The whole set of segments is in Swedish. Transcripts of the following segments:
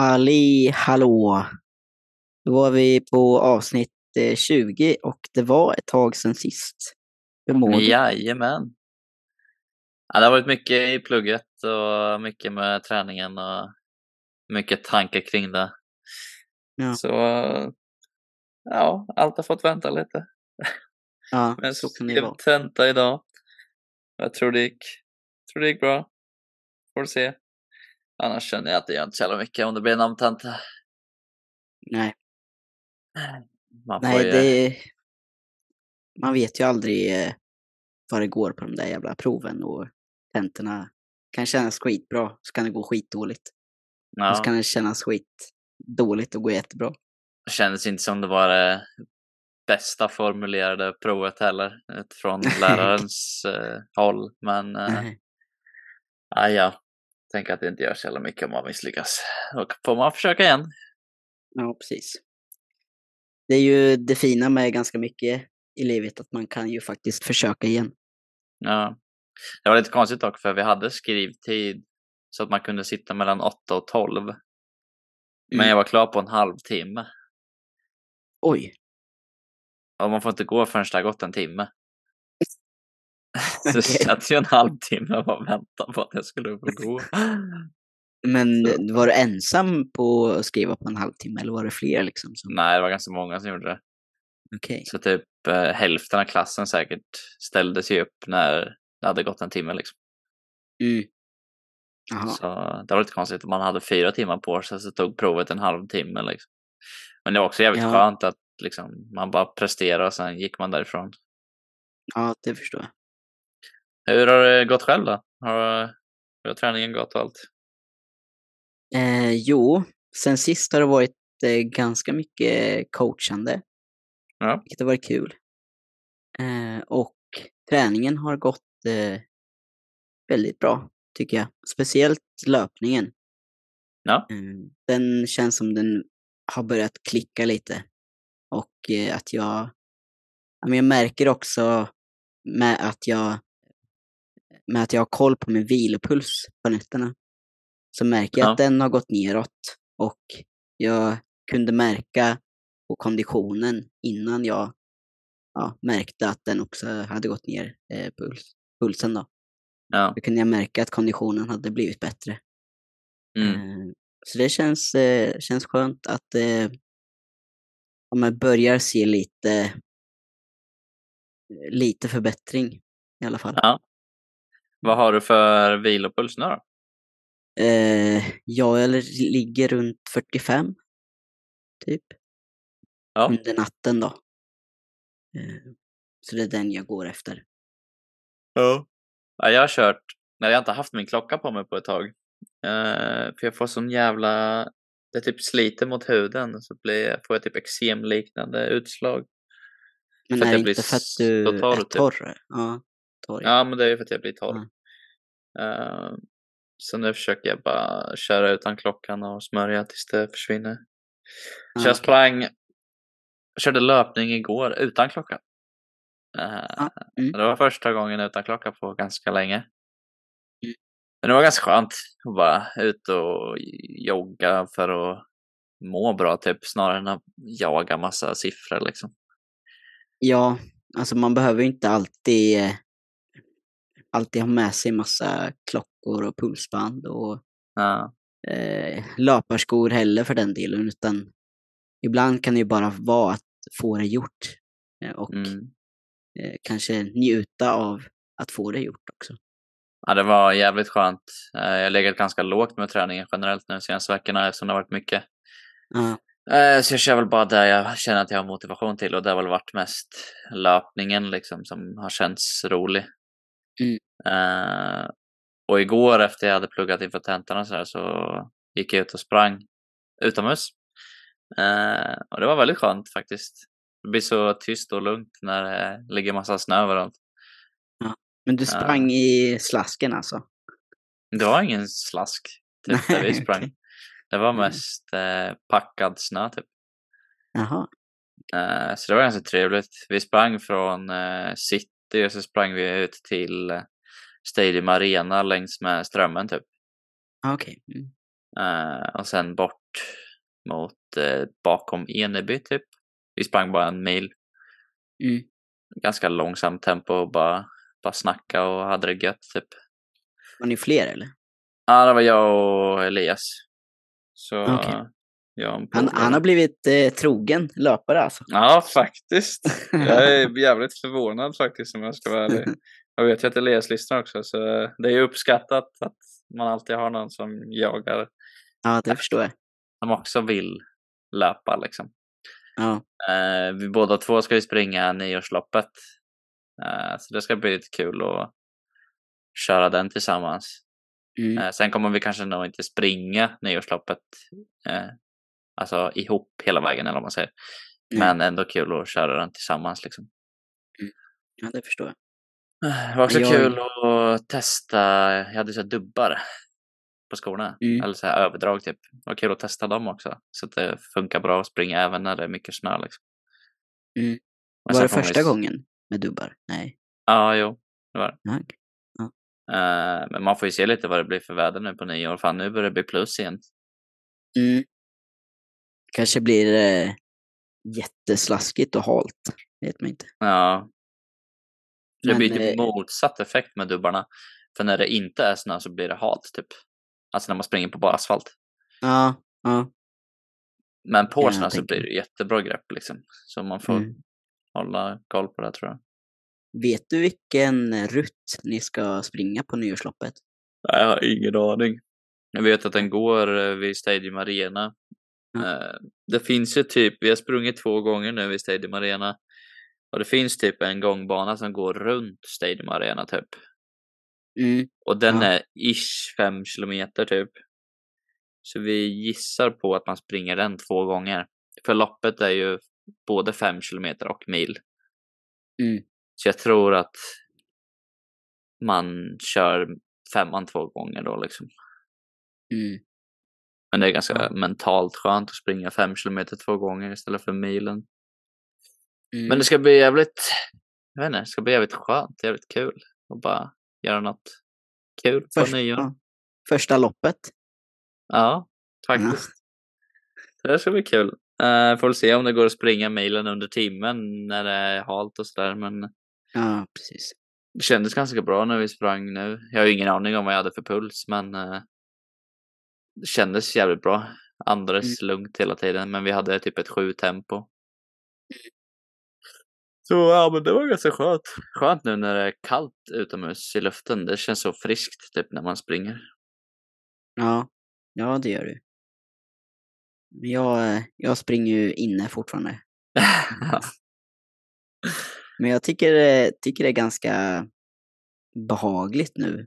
Halli hallå! Då var vi på avsnitt eh, 20 och det var ett tag sedan sist. Hur mår du? Jajamän. Ja, det har varit mycket i plugget och mycket med träningen och mycket tankar kring det. Ja. Så ja, allt har fått vänta lite. Ja, Men så vara. tenta idag. Jag tror det gick, tror det gick bra. Får se. Annars känner jag att det gör inte så jävla mycket om det blir en namntenta. Nej, Man nej ju, det... Man vet ju aldrig eh, vad det går på de där jävla proven och tentorna kan kännas skitbra, så kan det gå skitdåligt. Och så ja, kan det kännas skitdåligt och gå jättebra. det kändes inte som det var det bästa formulerade provet heller från lärarens eh, håll. Men eh, Nej. ja, ja, tänker att det inte gör så jävla mycket om man misslyckas. Då får man försöka igen. Ja, precis. Det är ju det fina med ganska mycket i livet, att man kan ju faktiskt försöka igen. Ja. Det var lite konstigt dock, för vi hade skrivtid så att man kunde sitta mellan 8 och 12. Men Mm. jag var klar på en halvtimme. Oj, Och man får inte gå förrän det har gått en timme. Så jag satt ju en halvtimme och bara väntade på att jag skulle få gå. men Så- var du ensam på att skriva på en halvtimme eller var det fler liksom? Som... Nej, det var ganska många som gjorde det. Okej. Så typ eh, hälften av klassen säkert ställde sig upp när det hade gått en timme. Liksom. Mm. Så det var lite konstigt. Man hade fyra timmar på sig så tog provet en halvtimme. Liksom. Men det var också jävligt Ja. skönt att liksom, man bara presterade och sen gick man därifrån. Ja, det förstår jag. Hur har det gått själv då? Har, hur har träningen gått och allt? Eh, jo, sen sist har det varit eh, ganska mycket coachande, Ja. vilket har varit kul. Eh, och träningen har gått eh, väldigt bra, tycker jag. Speciellt löpningen. Ja. Eh, den känns som den har börjat klicka lite. Och eh, att jag, jag märker också med att jag med att jag har koll på min vilopuls på nätterna så märker jag Ja. att den har gått neråt och jag kunde märka på konditionen innan jag ja, märkte att den också hade gått ner, eh, puls, pulsen då. Ja. Då kunde jag märka att konditionen hade blivit bättre. Mm. Eh, Så det känns, eh, känns skönt att eh, om jag börjar se lite, lite förbättring i alla fall. Ja. Vad har du för vilopuls nu då? Eh, jag ligger runt 45, typ, Ja. under natten då. Eh, så det är den jag går efter. Ja. ja jag har kört, när jag inte haft min klocka på mig på ett tag. Eh, för jag får sån jävla, det typ sliter mot huden så blir, får jag typ eksemliknande utslag. Men För är det jag blir inte för att du torr, är typ. torr? Ja, torr. Ja, men det är ju för att jag blir torr. Mm. Eh, så nu försöker jag bara köra utan klockan och smörja tills det försvinner. Så jag okej. sprang, jag körde löpning igår utan klocka. Eh, Ja, mm. Det var första gången utan klocka på ganska länge. Mm. Men det var ganska skönt att bara ut och jogga för att må bra typ snarare än att jaga massa siffror liksom. Ja, alltså man behöver inte alltid, eh, alltid ha med sig massa klockor och pulsband och Ja, eh, löparskor heller för den delen, utan ibland kan det ju bara vara att få det gjort eh, och mm. eh, kanske njuta av att få det gjort också. ja, det var jävligt skönt. Eh, Jag har legat ganska lågt med träningen generellt nu de senaste veckorna eftersom det har varit mycket. Ja, Eh, Så jag kör väl bara där jag känner att jag har motivation till och det har väl varit mest löpningen liksom som har känts rolig. Uh, och igår efter jag hade pluggat inför tentorna så, så gick jag ut och sprang utomhus. Uh, och det var väldigt skönt faktiskt. Det blir så tyst och lugnt när det ligger massa snö överallt. Ja, men du sprang uh, i slasken alltså? Det var ingen slask typ, där vi sprang. okay. Det var mm. mest uh, packad snö typ. Jaha. så det var ganska trevligt. Vi sprang från city 30 så sprang vi ut till eh, Stadium Arena längs med strömmen typ. Ah, okej. Okay. Mm. Eh, och sen bort mot eh, bakom Eneby typ. Vi sprang bara en mil. Mm. Ganska långsamt tempo och bara, bara snacka och hade det gött typ. Var ni fler eller? Ja, det var jag och Elias. Så ah, okay. Han, han har blivit eh, trogen löpare alltså. Ja, faktiskt. Jag är jävligt förvånad faktiskt om jag ska vara ärlig. Jag vet ju att Elias lyssnar också, så det är ju uppskattat att man alltid har någon som jagar, Ja, det förstår jag. som också vill löpa liksom. Ja. Eh, vi båda två ska ju springa nyårsloppet. Eh, så det ska bli lite kul att köra den tillsammans. Mm. Eh, sen kommer vi kanske nog inte springa nyårsloppet eh, alltså ihop hela vägen eller vad man säger. Nej. Men ändå kul att köra den tillsammans liksom. Ja, det förstår jag. Det var också Jag- kul att testa, jag hade så dubbar på skorna. Mm. Eller så här överdrag typ. Det var kul att testa dem också. Så att det funkar bra att springa även när det är mycket snö liksom. Mm. Var det första s- gången med dubbar? Nej. Ja, jo. Ja, okej. Eh, men man får ju se lite vad det blir för väder nu på nyår. Fan, nu börjar det bli plus igen. Mm. Kanske blir det jätteslaskigt och halt. Vet man inte. Ja. Det Men, blir typ eh, motsatt effekt med dubbarna. För när det inte är snö så blir det halt typ. Alltså när man springer på bara asfalt. Ja, ja. Men på Ja, snö så blir det jättebra grepp liksom. Så man får Mm. hålla koll på det tror jag. Vet du vilken rutt ni ska springa på nyårsloppet? Jag har ingen aning. Jag vet att den går eh, vid Stadium Arena. Ja. Eh, Det finns ju typ, vi har sprungit två gånger nu vid Stadium Arena. Och det finns typ en gångbana som går runt Stadium Arena typ. Mm. Och den Ja. är ish fem kilometer typ. Så vi gissar på att man springer den två gånger. För loppet är ju både fem kilometer och mil. Mm. Så jag tror att man kör femman två gånger då liksom. Mm. Men det är ganska Ja. mentalt skönt att springa fem kilometer två gånger istället för milen. Mm. Men det ska bli jävligt, jag vet inte, det ska bli jävligt skönt, jävligt kul att bara göra något kul på Först, nyår. Första loppet. Ja, faktiskt. Det ska bli kul. Uh, får väl se om det går att springa milen under timmen när det är halt och sådär. Men Ja, precis. det kändes ganska bra när vi sprang nu. Jag har ju ingen aning om vad jag hade för puls, men eh, det kändes jävligt bra. Andades lugnt hela tiden, men vi hade typ ett sju tempo. Så ja, men det var ganska skönt. Skönt nu när det är kallt utomhus i luften. Det känns så friskt typ när man springer. Ja, ja det gör du. Jag, eh, jag springer ju inne fortfarande. Men jag tycker, eh, tycker det är ganska behagligt nu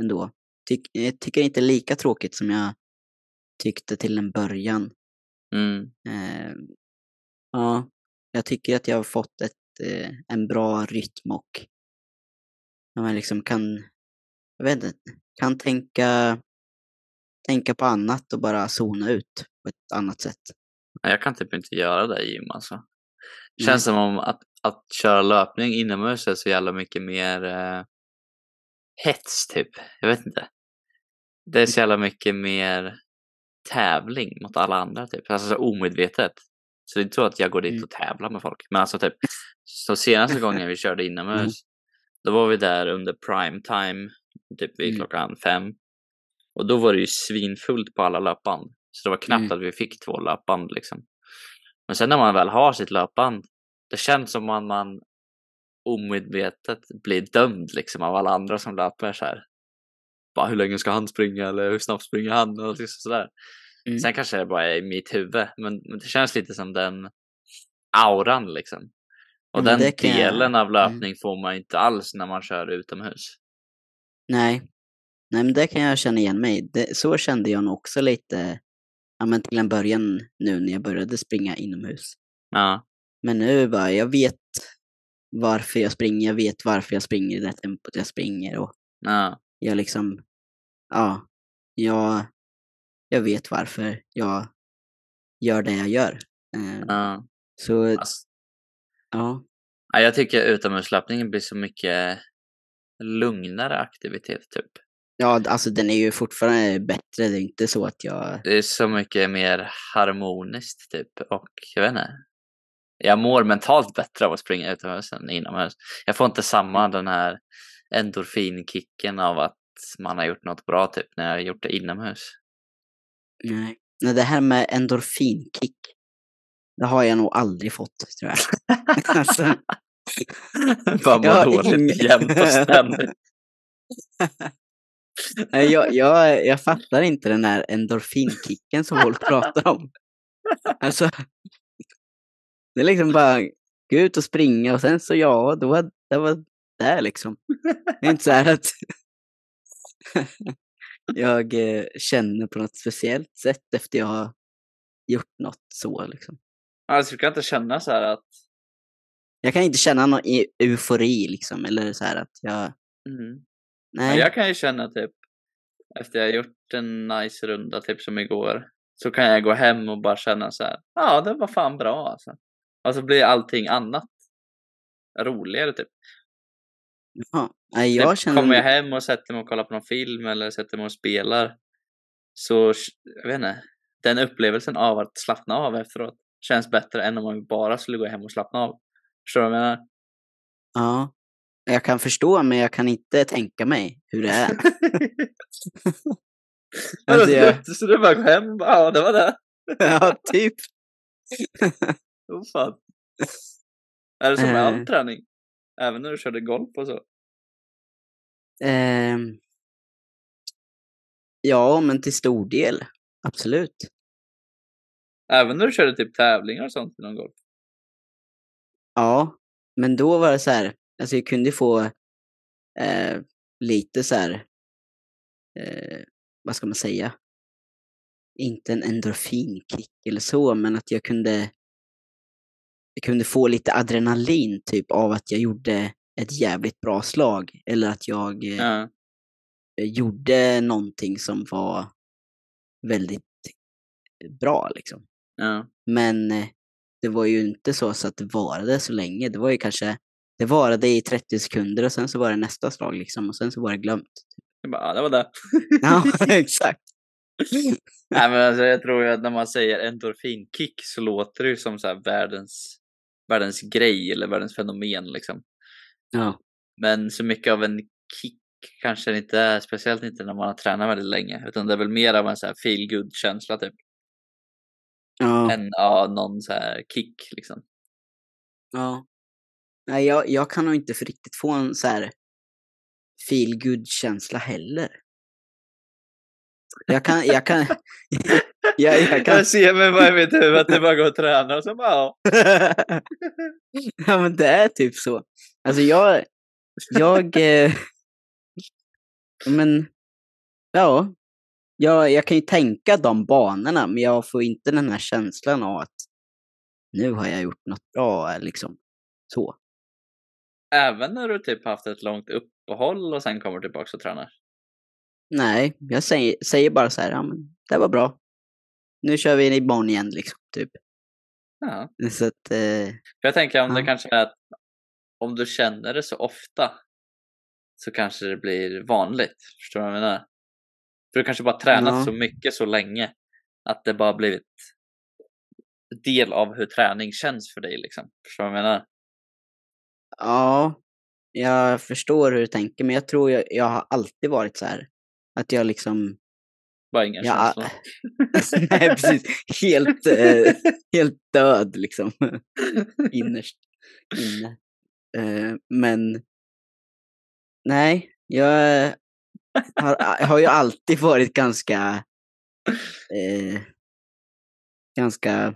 ändå. Tyck, jag tycker inte lika tråkigt som jag tyckte till en början. mm. Eh, ja, jag tycker att jag har fått ett, eh, en bra rytm och när man liksom kan, jag vet inte, kan tänka, tänka på annat och bara zona ut på ett annat sätt. Jag kan typ inte göra det i gym alltså. Nej. Känns som om att, att köra löpning inomhus är så jävla mycket mer eh, hets typ. Jag vet inte. Det är så jävla mycket mer tävling mot alla andra typ. Alltså så omedvetet. Så det är inte så att jag går dit Mm. och tävlar med folk. Men alltså typ, så senaste gången vi körde inomhus, Mm. då var vi där under prime time, typ vid Mm. klockan fem. Och då var det ju svinfullt på alla löpband. Så det var knappt Mm. att vi fick två löpband liksom. Men sen när man väl har sitt löpband, det känns som att man omedvetet blir dömd liksom av alla andra som löper så här. Bara hur länge ska han springa eller hur snabbt springer han och sådär. Mm. Sen kanske det bara är i mitt huvud, men, men det känns lite som den auran liksom. Och men den jag- delen av mm. löpning får man inte alls när man kör utomhus. Nej. Nej, men det kan jag känna igen mig. Det, så kände jag nog också lite, ja men till en början nu när jag började springa inomhus. Ja, Men nu bara, jag vet varför jag springer, jag vet varför jag springer i det tempot jag springer och ja, jag liksom, ja, jag, jag vet varför jag gör det jag gör. Eh, ja. Så, Alltså, ja, ja, jag tycker utomhuslöpningen blir så mycket lugnare aktivitet typ. Ja, alltså den är ju fortfarande bättre. Det är inte så att jag... Det är så mycket mer harmoniskt typ och jag vet inte. Jag mår mentalt bättre av att springa utomhus än inomhus. Jag får inte samma den här endorfinkicken av att man har gjort något bra typ när jag har gjort det inomhus. Nej. Nej, det här med endorfinkick, det har jag nog aldrig fått tror jag. alltså, mår Ja, dåligt ingen- jämt och ständigt. nej, jag, jag, jag fattar inte den här endorfinkicken som folk pratar om. Alltså, det är liksom bara gå ut och springa och sen så ja, då var det där liksom. Det är inte så här att jag eh, känner på något speciellt sätt efter jag har gjort något så liksom. Alltså du kan inte känna så här att Jag kan inte känna någon e- eufori liksom, eller så här att jag, mm. nej. Jag kan ju känna typ efter jag har gjort en nice runda typ som igår så kan jag gå hem och bara känna så här. Ja, det var fan bra alltså. Och så blir allting annat roligare typ. Ja. Nej, jag typ känner... Kommer jag hem och sätter mig och kollar på någon film eller sätter mig och spelar så, jag vet inte, den upplevelsen av att slappna av efteråt känns bättre än om man bara skulle gå hem och slappna av. Förstår du vad jag menar? Ja. Jag kan förstå, men jag kan inte tänka mig hur det är. Alltså, jag... Så du bara går hem och bara, ja det var det. ja, typ. Oh, fan. Är det som med all Eh. träning? Även när du körde golf och så? Ehm. Ja, men till stor del. Absolut. Även när du körde typ tävlingar och sånt inom golf? Ja, men då var det så här, alltså jag kunde få eh, lite så här, eh, vad ska man säga? Inte en endorfinkick eller så, men att jag kunde, jag kunde få lite adrenalin typ av att jag gjorde ett jävligt bra slag eller att jag eh, Ja. gjorde någonting som var väldigt bra liksom. ja. Men eh, det var ju inte så, så att det varade så länge. Det var ju kanske, det varade i 30 sekunder och sen så var det nästa slag liksom och sen så var det glömt. Jag bara, ja det var det. Ja, exakt. Nej men alltså jag tror ju att när man säger endorfinkick så låter det ju som så här världens, världens grej eller världens fenomen liksom. Ja, Men så mycket av en kick kanske det inte är, speciellt inte när man har tränat väldigt länge. Utan det är väl mer av en så här feel good känsla typ. ja, Än ja, någon så här kick liksom. ja. Nej, jag, jag kan nog inte för riktigt få en så här feel good känsla heller. Jag kan, jag kan, jag, jag kan. Jag ser mig bara i mitt huvud att det bara går att träna och så bara ja. ja men det är typ så. Alltså jag, jag, eh, men ja, jag, jag kan ju tänka de banorna men jag får inte den här känslan av att nu har jag gjort något bra liksom. Så. Även när du typ haft ett långt uppehåll och sen kommer tillbaka och tränar. Nej, jag säger, säger bara så här, ja men det var bra. Nu kör vi imorgon igen liksom, typ. Ja. Så att, eh, jag tänker om det Ja. kanske är att om du känner det så ofta så kanske det blir vanligt. Förstår du vad jag menar? För du kanske bara tränat Ja. så mycket så länge att det bara blivit del av hur träning känns för dig liksom. Förstår du vad jag menar? Ja, jag förstår hur du tänker, men jag tror jag, jag har alltid varit så här. Att jag liksom, Bara inga Ja, känslor. nej precis, helt, eh, helt död liksom. Innerst inne. Eh, men, nej, jag har, jag har ju alltid varit ganska, eh, ganska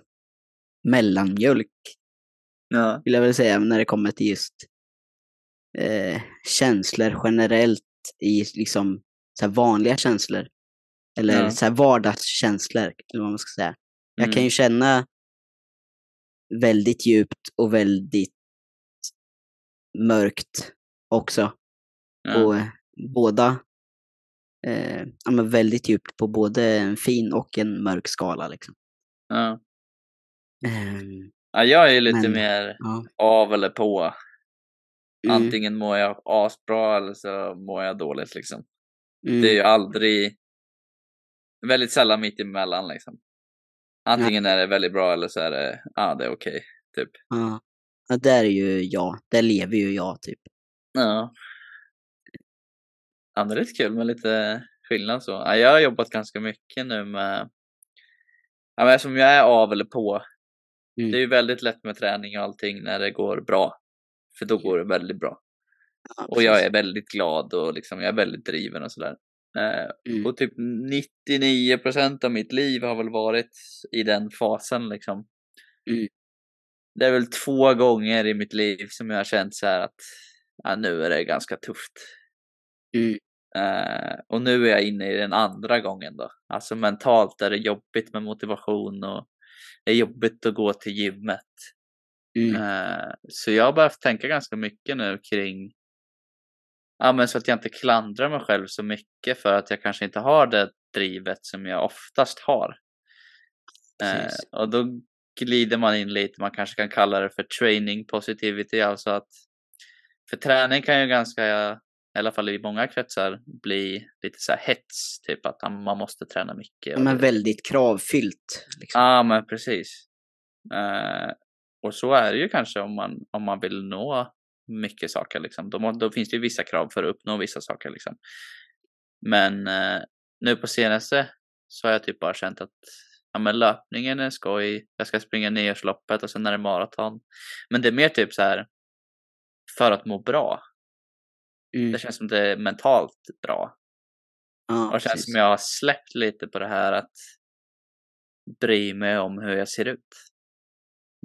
mellanmjölk Ja. vill jag väl säga, när det kommer till just eh, känslor generellt i liksom så vanliga känslor. Eller Ja. så här vardagskänslor, eller vad man ska säga. Jag kan Mm. ju känna väldigt djupt och väldigt mörkt också. Ja. På eh, båda, eh, ja men väldigt djupt på både en fin och en mörk skala liksom. Ja. Ehm, ja, jag är ju lite Men- mer ja. av eller på. Mm. Antingen mår jag asbra eller så mår jag dåligt liksom. Mm. Det är ju aldrig, väldigt sällan mitt emellan liksom. Antingen är det väldigt bra eller så är det, ja ah, det är okej, typ. Ja. ja, där är ju jag. Där lever ju jag typ. Ja. Ja, det är lite kul med lite skillnad så. Ja, jag har jobbat ganska mycket nu med, ja men eftersom jag är av eller på. Mm. Det är ju väldigt lätt med träning och allting när det går bra. För då går det väldigt bra. Ja, Och jag är väldigt glad och liksom, jag är väldigt driven och sådär. Eh, Mm. Och typ 99% av mitt liv har väl varit i den fasen liksom. Mm. Det är väl två gånger i mitt liv som jag har känt så här att ja, nu är det ganska tufft. Mm. Eh, och nu är jag inne i den andra gången då. Alltså mentalt är det jobbigt med motivation och det är jobbigt att gå till gymmet. Mm. Eh, så jag har behövt tänka ganska mycket nu kring Ja men så att jag inte klandrar mig själv så mycket för att jag kanske inte har det drivet som jag oftast har. Eh, och då glider man in lite, man kanske kan kalla det för training positivity, alltså att för träning kan ju ganska, i alla fall i många kretsar, bli lite så här hets, typ att man måste träna mycket. Men väldigt kravfyllt. Liksom. Ja, men precis. Eh, och så är det ju kanske om man, om man vill nå mycket saker. Liksom. Må- då finns det ju vissa krav för att uppnå vissa saker. Liksom. Men eh, nu på senaste så har jag typ bara känt att ja, men löpningen är skoj. Jag ska springa nyårsloppet och sen är det maraton. Men det är mer typ så här för att må bra. Mm. Det känns som det är mentalt bra. Ja, Och det känns precis. som jag har släppt lite på det här att bry mig om hur jag ser ut.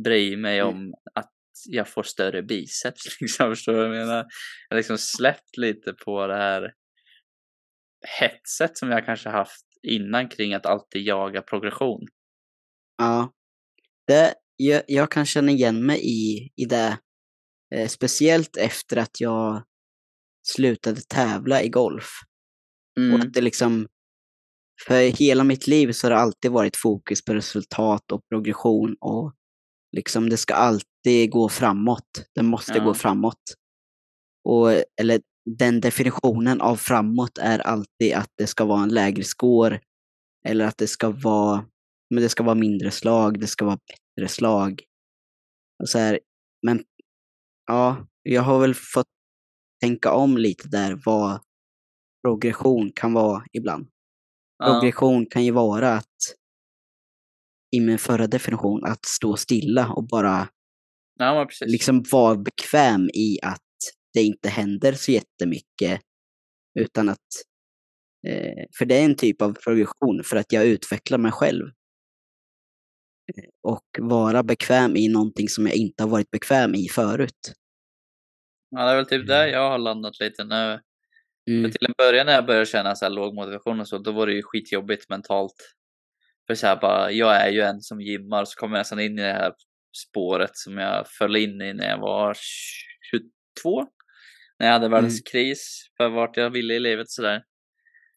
Bry mig Mm. om att jag får större biceps. Liksom, förstår du vad jag menar? Jag har liksom släppt lite på det här hetset som jag kanske haft innan kring att alltid jaga progression. Ja. Det, jag, jag kan känna igen mig i, i det. Eh, speciellt efter att jag slutade tävla i golf. Och Mm. att det liksom, för hela mitt liv så har det alltid varit fokus på resultat och progression och liksom det ska alltid gå framåt. Det måste Ja. gå framåt. Och, eller den definitionen av framåt är alltid att det ska vara en lägre score eller att det ska vara, men det ska vara mindre slag, det ska vara bättre slag. Och så här, men ja, jag har väl fått tänka om lite där vad progression kan vara ibland. Ja. Progression kan ju vara att, i min förra definition, att stå stilla och bara ja, precis. liksom vara bekväm i att det inte händer så jättemycket. Utan att, eh, för det är en typ av progression för att jag utvecklar mig själv. Eh, Och vara bekväm i någonting som jag inte har varit bekväm i förut. Ja, det är väl typ där jag har landat lite nu. Mm. Till en början när jag började känna så här låg motivation och så, då var det ju skitjobbigt mentalt. För så här bara, jag är ju en som gymmar, så kommer jag nästan in i det här spåret som jag föll in i när jag var 22. När jag hade världens kris för vart jag ville i livet sådär.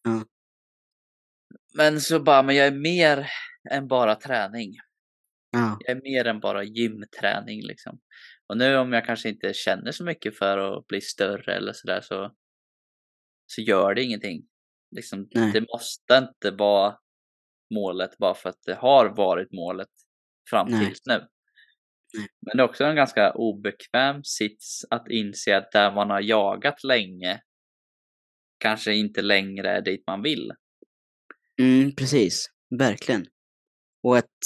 Ja. Men så bara, men jag är mer än bara träning. Ja, Jag är mer än bara gymträning liksom. Och nu om jag kanske inte känner så mycket för att bli större eller sådär så, så gör det ingenting. Liksom, Nej. det måste inte vara målet bara för att det har varit målet fram tills nu. Nej. Men det är också en ganska obekväm sits att inse att där man har jagat länge kanske inte längre är dit man vill. mm, precis. Verkligen. Och att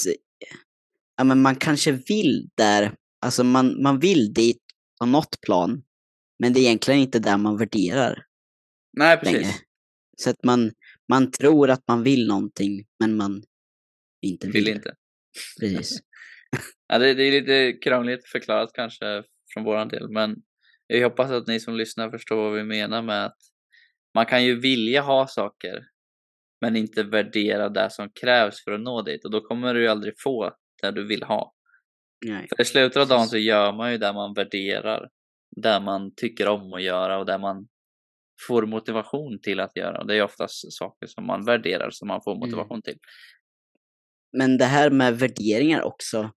ja, men man kanske vill där, alltså man, man vill dit på något plan, men det är egentligen inte där man värderar Nej, precis. längre. Så att man, man tror att man vill någonting, men man inte vill. Vill inte. Precis. Ja, det, det är lite krångligt förklarat kanske från våran del, men jag hoppas att ni som lyssnar förstår vad vi menar med att man kan ju vilja ha saker, men inte värdera det som krävs för att nå dit och då kommer du ju aldrig få det du vill ha. Nej. För i slutet av dagen så gör man ju det man värderar, det man tycker om att göra och det man får motivation till att göra. Och det är oftast saker som man värderar som man får motivation till. Men det här med värderingar också,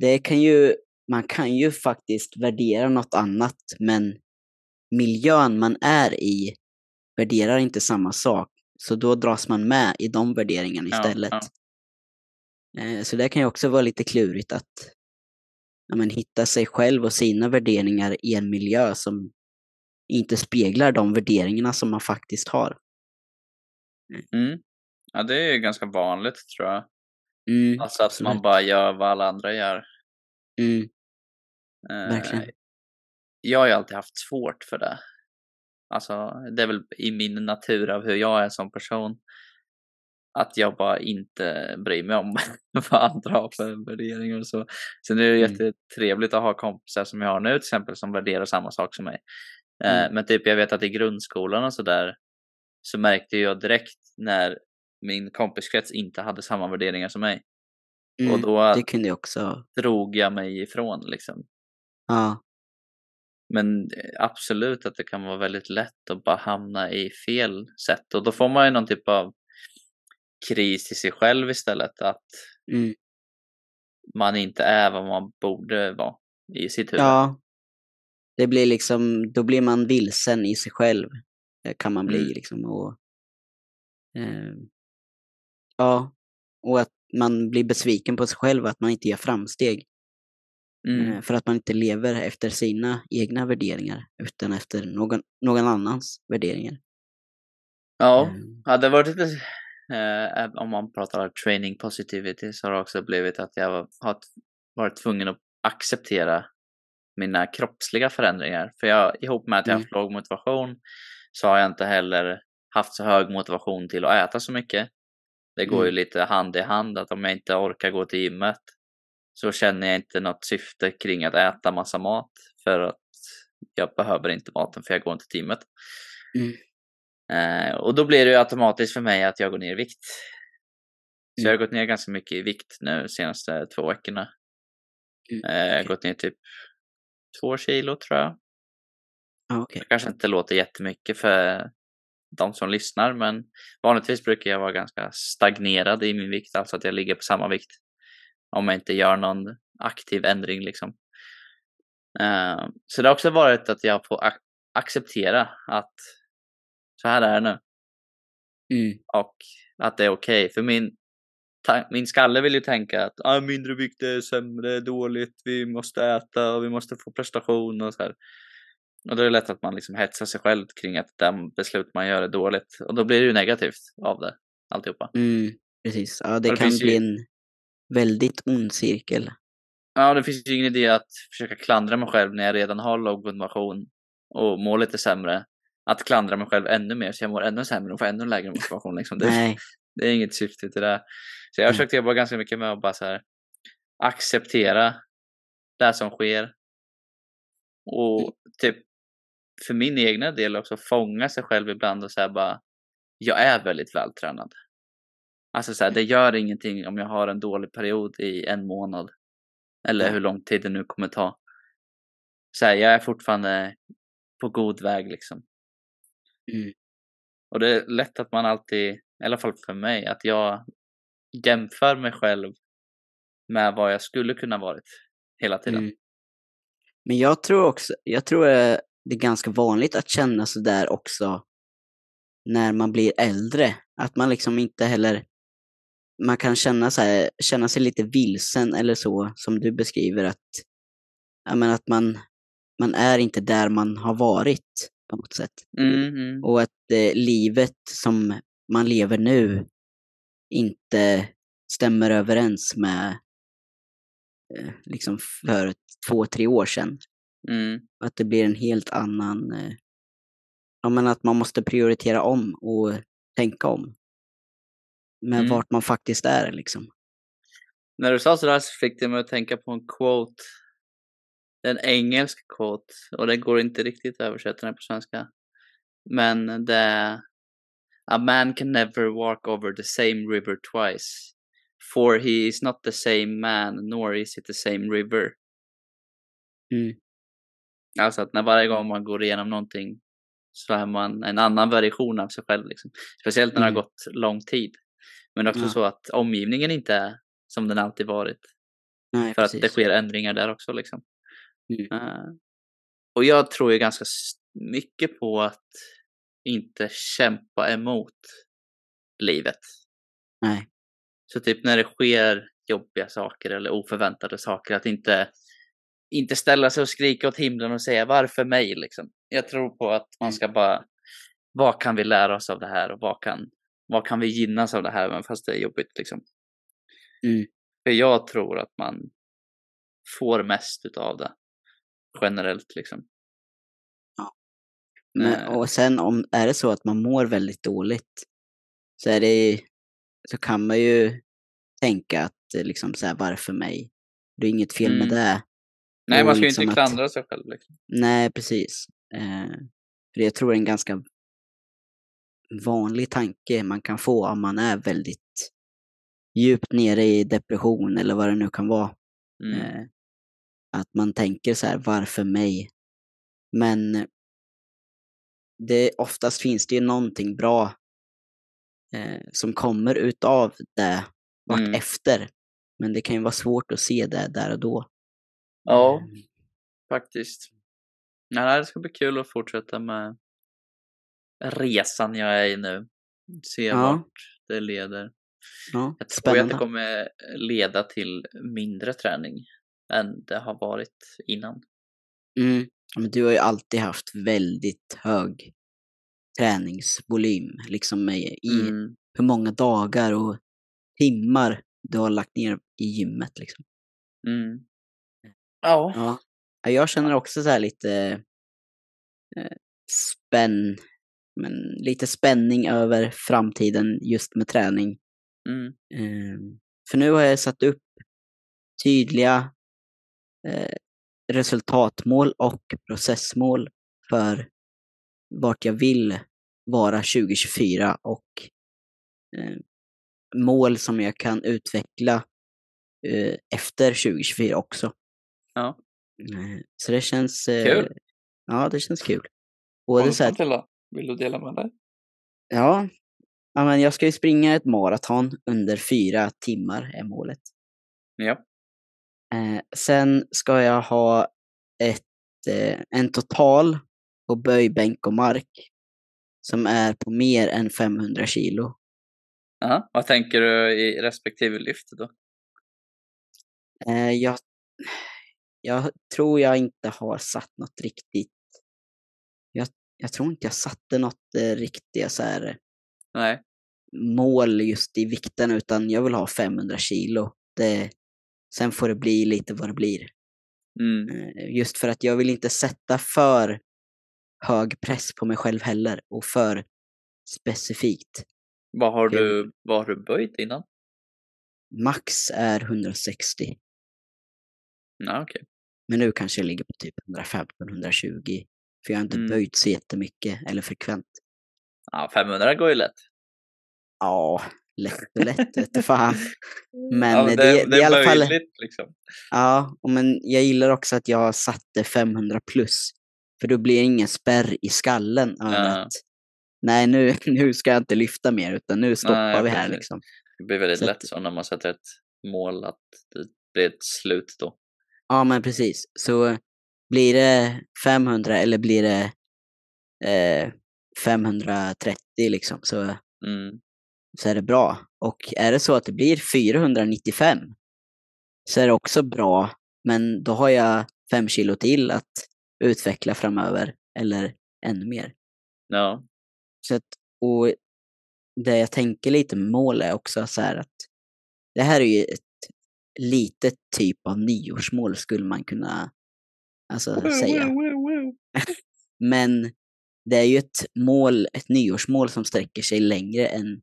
det kan ju, man kan ju faktiskt värdera något annat, men miljön man är i värderar inte samma sak. Så då dras man med i de värderingarna Ja, istället. ja. Eh, Så det kan ju också vara lite klurigt att ja, men, hitta sig själv och sina värderingar i en miljö som inte speglar de värderingarna som man faktiskt har. Mm. Ja, det är ju ganska vanligt tror jag. Mm, Alltså att man absolut. bara gör vad alla andra gör. Mm, Eh, verkligen. Jag har ju alltid haft svårt för det. Alltså, det är väl i min natur av hur jag är som person. Att jag bara inte bryr mig om vad andra har för värderingar och så. Sen är det Mm. jättetrevligt att ha kompisar som jag har nu till exempel som värderar samma sak som mig. Eh, Mm. Men typ jag vet att i grundskolan och så där så märkte jag direkt när min kompiskrets inte hade samma värderingar som mig. Mm, Och då Det kunde jag också. drog jag mig ifrån liksom. Ja, Men eh, absolut att det kan vara väldigt lätt att bara hamna i fel sätt och då får man ju någon typ av kris i sig själv istället. Att mm, man inte är vad man borde vara i sitt huvud. ja. Det blir liksom, då blir man vilsen i sig själv. eh, Kan man bli Mm. liksom. Och, eh, ja, och att man blir besviken på sig själv att man inte gör framsteg. Mm. Eh, För att man inte lever efter sina egna värderingar utan efter någon, någon annans värderingar. Ja, Mm. hade det varit lite, eh, om man pratar training positivity så har det också blivit att jag har varit tvungen att acceptera mina kroppsliga förändringar. För jag, ihop med att jag Mm. haft låg motivation så har jag inte heller haft så hög motivation till att äta så mycket. Det går ju Mm. lite hand i hand att om jag inte orkar gå till gymmet så känner jag inte något syfte kring att äta massa mat för att jag behöver inte maten för jag går inte till gymmet. Mm. Eh, och då blir det ju automatiskt för mig att jag går ner i vikt. Så Mm. jag har gått ner ganska mycket i vikt nu de senaste två veckorna. Mm, Eh, jag har gått ner typ två kilo tror jag. Ja, okej. Det kanske inte låter jättemycket för de som lyssnar men vanligtvis brukar jag vara ganska stagnerad i min vikt, alltså att jag ligger på samma vikt. Om jag inte gör någon aktiv ändring liksom. Eh, så det har också varit att jag får ac- acceptera att så här är det nu. Mm. och att det är okej. För min, min skalle vill ju tänka att ah, mindre vikt är sämre, dåligt, vi måste äta och vi måste få prestation och så här. Och då är det lätt att man liksom hetsar sig själv kring att de beslut man gör är dåligt. Och då blir det ju negativt av det, alltihopa. Mm, precis. Ja, det det kan finns ju- bli en väldigt ond cirkel. Ja, det finns ju ingen idé att försöka klandra mig själv när jag redan har låg motivation och mår lite sämre. Att klandra mig själv ännu mer så jag mår ännu sämre och får ännu lägre motivation. Liksom. Det, Nej. Det är inget syfte till det. Så jag har Nej. försökt jobba ganska mycket med att bara så här, acceptera det som sker. Och typ för min egna del också fånga sig själv ibland och säga bara jag är väldigt vältränad. Alltså så här, det gör ingenting om jag har en dålig period i en månad. Eller hur lång tid det nu kommer ta. Så här, jag är fortfarande på god väg liksom. Mm. Och det är lätt att man alltid, i alla fall för mig, att jag jämför mig själv med vad jag skulle kunna varit hela tiden. Mm. Men jag tror också, jag tror eh, det är ganska vanligt att känna sådär också när man blir äldre. Att man liksom inte heller, man kan känna, så här, känna sig lite vilsen eller så, som du beskriver att, ja, men att man, man är inte där man har varit på något sätt. Mm. Och att eh, livet som man lever nu inte stämmer överens med eh, liksom för två, tre år sedan. Mm. Att det blir en helt annan... Eh, ja, men att man måste prioritera om och tänka om. Med Mm. vart man faktiskt är liksom. När du sa sådär så fick det mig att tänka på en quote. En engelsk quote och det går inte riktigt att översätta den på svenska. Men det är A man can never walk over the same river twice. For he is not the same man nor is it the same river. Mm. Alltså att när varje gång man går igenom någonting så är man en annan version av sig själv. Liksom. Speciellt när det Mm. har gått lång tid. Men också Ja. så att omgivningen inte är som den alltid varit. Nej, För precis. att det sker ändringar där också. Liksom. Mm. Eh, och jag tror ju ganska mycket på att inte kämpa emot livet. Nej. Så typ när det sker jobbiga saker eller oförväntade saker, att inte, inte ställa sig och skrika åt himlen och säga varför mig liksom. Jag tror på att man ska bara, vad kan vi lära oss av det här och vad kan, vad kan vi gynnas av det här, även fast det är jobbigt liksom. Mm. För jag tror att man får mest utav det generellt liksom. Men, Eh. och sen om är det så att man mår väldigt dåligt så är det så kan man ju tänka att liksom så här, varför mig? Det är inget fel med Mm. det. Nej, man ska ju liksom inte att- klandra sig själv liksom. Nej, precis. Eh, för jag tror det är en ganska vanlig tanke man kan få om man är väldigt djupt nere i depression eller vad det nu kan vara. Mm. Eh, att man tänker så här, varför mig? Men det, oftast finns det ju någonting bra eh, som kommer utav det vart Mm. efter. Men det kan ju vara svårt att se det där och då. Ja, Eh, faktiskt. Ja, det ska bli kul att fortsätta med resan jag är i nu. Se Ja. vart det leder. ja, Jag tror ju att det spännande. kommer leda till mindre träning än det har varit innan. Mm. Men du har ju alltid haft väldigt hög träningsvolym, liksom i Mm. hur många dagar och timmar du har lagt ner i gymmet. Liksom. Mm. Ja. Ja. Ja, Jag känner också så här lite eh, spänn, men lite spänning över framtiden just med träning. Mm. Eh, för nu har jag satt upp tydliga eh, resultatmål och processmål för vart jag vill vara 2024 och eh, mål som jag kan utveckla eh, efter 2024 också. Ja. Så det känns... eh, Kul. Ja, det känns kul. Både så här? Vill du dela med dig? ja, ja, men jag ska ju springa ett maraton under fyra timmar är målet. Ja. Eh, sen ska jag ha ett, eh, en total på böj, bänk och mark som är på mer än 500 kilo. Aha. Vad tänker du i respektive lyft då? Eh, jag, jag tror jag inte har satt något riktigt... Jag, jag tror inte jag satte något eh, riktigt så här, Nej. mål just i vikten utan jag vill ha 500 kilo. Det, sen får det bli lite vad det blir. Mm. Eh, Just för att jag vill inte sätta för hög press på mig själv heller och för specifikt. Vad har du, vad har du böjt innan? Max är 160, Ja, okej. Men nu kanske jag ligger på typ 115-120. För jag har inte Mm. böjt så jättemycket eller frekvent. Ja, 500 går ju lätt. Ja, lätt och lätt vet du fan. Men ja, det- det, det det är i alla fall- liksom. Ja, men jag gillar också att jag satte 500 plus. För då blir det ingen spärr i skallen Ja. att nej nu, nu ska jag inte lyfta mer utan nu stoppar Nej, vi här liksom. Det blir väldigt Så lätt så när man sätter ett mål att det blir ett slut då. Ja men precis. Så blir det 500 eller blir det eh, 530 liksom så, Mm. så är det bra. Och är det så att det blir 495 så är det också bra. Men då har jag fem kilo till att utveckla framöver eller ännu mer. Ja. Så att, och det jag tänker lite med mål är också så här att det här är ju ett litet typ av nyårsmål skulle man kunna alltså, säga. Men det är ju ett mål, ett nyårsmål som sträcker sig längre än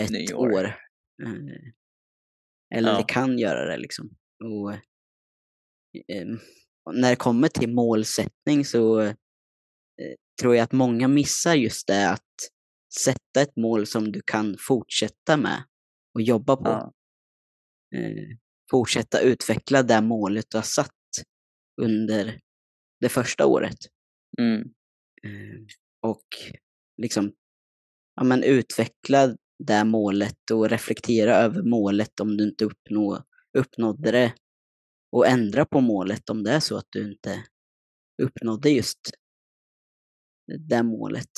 ett Nyår. år. Eh, Eller Ja. det kan göra det liksom. Och, och när det kommer till målsättning så eh, tror jag att många missar just det att sätta ett mål som du kan fortsätta med och jobba på. Ja. Eh, fortsätta utveckla det målet du har satt under det första året. Mm. Eh, och liksom ja, men utveckla det målet och reflektera över målet om du inte uppnå, uppnådde det och ändra på målet om det är så att du inte uppnådde just det målet.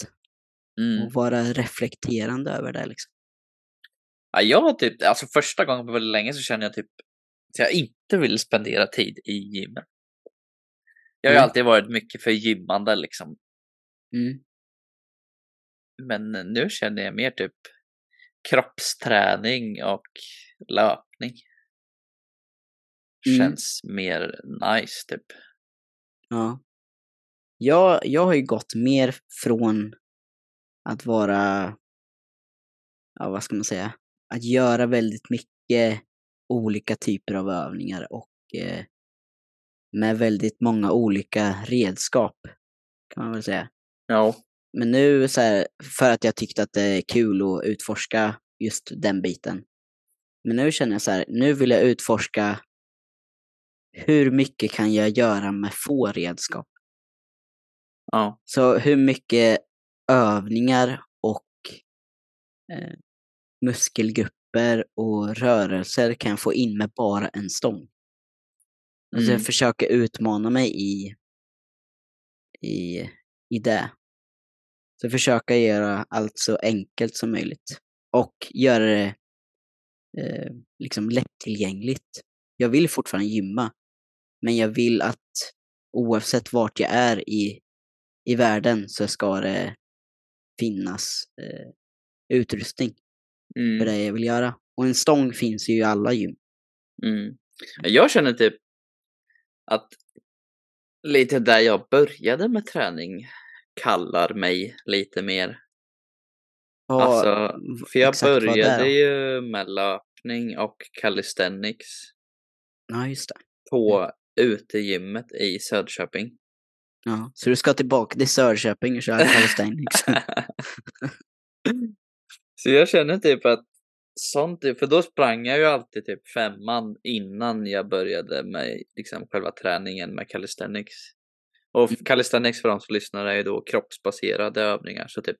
Mm. och vara reflekterande över det liksom. Ja, jag har typ, alltså första gången på väldigt länge så känner jag typ att jag inte vill spendera tid i gymmet. Jag har ju Mm. alltid varit mycket för gymmande liksom. Mm. Men nu känner jag mer typ kroppsträning och löpning. Mm. Känns mer nice typ. Ja. Jag, jag har ju gått mer från att vara, ja vad ska man säga, att göra väldigt mycket olika typer av övningar och eh, med väldigt många olika redskap kan man väl säga. Ja. Men nu så här, för att jag tyckte att det är kul att utforska just den biten. Men nu känner jag så här, nu vill jag utforska hur mycket kan jag göra med få redskap? Ja. Så hur mycket övningar och eh, muskelgrupper och rörelser kan jag få in med bara en stång? Alltså Mm. jag försöker utmana mig i, i, i det. Så försöka göra allt så enkelt som möjligt. Och göra det eh, liksom lättillgängligt. Jag vill fortfarande gymma. Men jag vill att oavsett vart jag är i, i världen så ska det finnas eh, utrustning för Mm. det jag vill göra. Och en stång finns ju i alla gym. Mm. Jag känner typ att lite där jag började med träning kallar mig lite mer. Ja, Alltså, för jag började ju med löpning och calisthenics Ja, just det. på utegymmet i Söderköping. Ja. Så du ska tillbaka till Söderköping och köra calisthenics? Så jag känner typ att sånt, för då sprang jag ju alltid typ femman innan jag började med liksom själva träningen med calisthenics. Och Mm. calisthenics för de som lyssnar är ju då kroppsbaserade övningar, så typ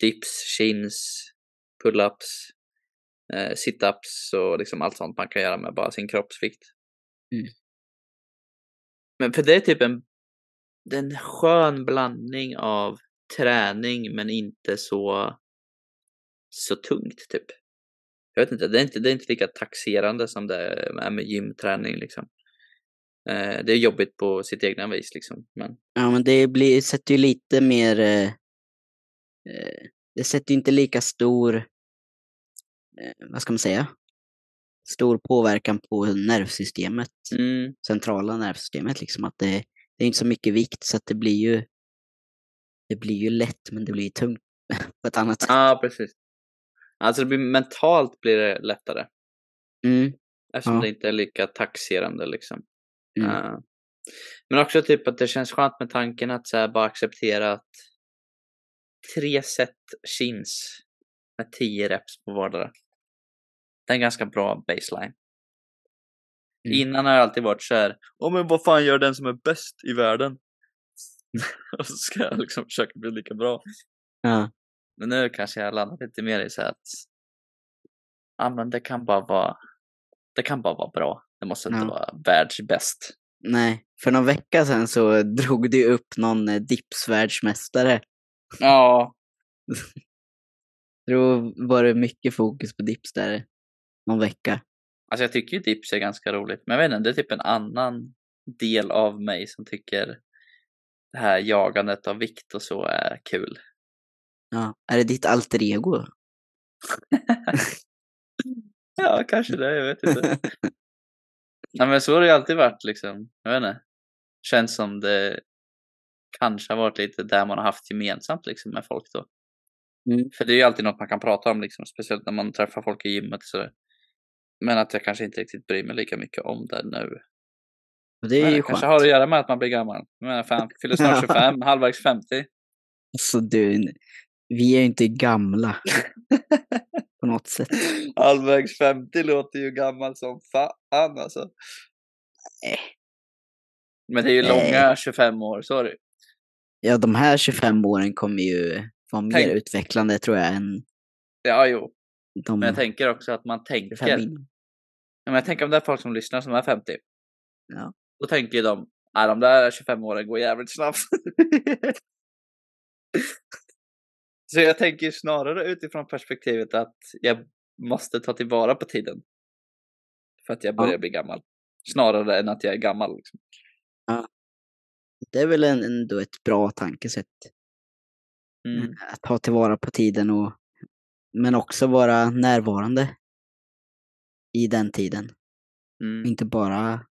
dips, chins, pull-ups, eh, sit-ups och liksom allt sånt man kan göra med bara sin kroppsvikt. Mm. Men för det är typ en, det är en skön blandning av träning men inte så så tungt typ. Jag vet inte, det är inte, det är inte lika taxerande som det är med gymträning liksom. Eh, det är jobbigt på sitt egna vis liksom. Men Ja, men det blir, sätter ju lite mer... Eh, eh, det sätter ju inte lika stor... Eh, vad ska man säga? Stor påverkan på nervsystemet. mm, Centrala nervsystemet liksom. Att det, det är inte så mycket vikt så att det blir ju... Det blir ju lätt men det blir tungt på ett annat sätt. ja precis. Alltså det blir, mentalt blir det lättare. Mm, Eftersom Ja. det inte är lika taxerande liksom. mm, Eh, men också typ att det känns skönt med tanken att så bara acceptera att tre set chins med tio reps på vardera. Det är en ganska bra baseline. Mm. Innan har jag alltid varit så här, åh men vad fan gör den som är bäst i världen? och så ska jag liksom försöka bli lika bra. ja, Men nu kanske jag landat lite mer i så att, ja men det kan bara vara, det kan bara vara bra. Det måste inte Ja. vara världsbäst. nej. För någon vecka sedan så drog du upp någon eh, dipsvärldsmästare. Ja, Då var det mycket fokus på dips där någon vecka. Alltså jag tycker ju dips är ganska roligt, men jag vet inte, det är typ en annan del av mig som tycker det här jagandet av vikt och så är kul. Ja. Är det ditt alter ego? Ja, kanske det, jag vet inte. Nej men så har det ju alltid varit liksom, jag vet inte. Känns som det kanske har varit lite där man har haft gemensamt liksom med folk då. Mm. För det är ju alltid något man kan prata om liksom, speciellt när man träffar folk i gymmet så. Men att jag kanske inte riktigt bryr mig lika mycket om det nu. Och det är Men ju det skönt. kanske har att göra med att man blir gammal. Jag menar, fan, fyller snart 25, halvvägs 50. Alltså du, vi är ju inte gamla på något sätt. Halvvägs 50 låter ju gammal som fan alltså. Nej. Men det är ju Nej. långa 25 år, sorry. Ja, de här 25 åren kommer ju vara mer Tänk- utvecklande tror jag än Ja, jo. de Men jag tänker också att man 25 tänker. innan. Men jag tänker om det är folk som lyssnar som är 50. Ja. Då tänker de, nej de där 25 åren går jävligt snabbt. Så jag tänker snarare utifrån perspektivet att jag måste ta tillvara på tiden. För att jag börjar Ja. bli gammal. Snarare än att jag är gammal. Liksom. Det är väl ändå ett bra tankesätt. Mm. Att ta tillvara på tiden och men också vara närvarande i den tiden. Mm. Inte bara,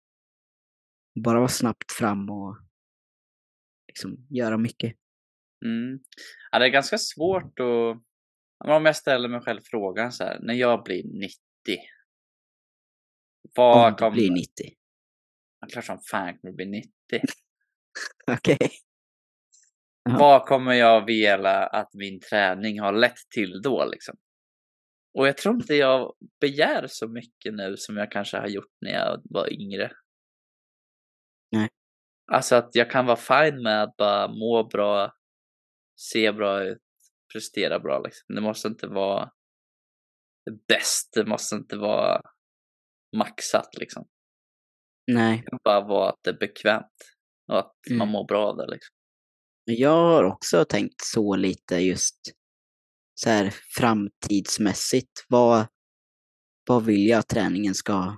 bara vara snabbt fram och liksom göra mycket. Mm. Ja, det är ganska svårt att... Om jag ställer mig själv frågan så här, när jag blir 90. Vad Om du kommer... blir 90. Ja, Klart som fan kommer bli 90. Okej. Ja. Vad kommer jag vilja att min träning har lett till då liksom? Och jag tror inte jag begär så mycket nu som jag kanske har gjort när jag var yngre. Nej. Alltså att jag kan vara fine med att bara må bra, se bra ut, prestera bra liksom. Det måste inte vara bäst, det måste inte vara maxat liksom. Nej. Det kan bara vara att det är bekvämt och att man Mm. mår bra av det liksom. Jag har också tänkt så lite just så här framtidsmässigt. Vad, vad vill jag att träningen ska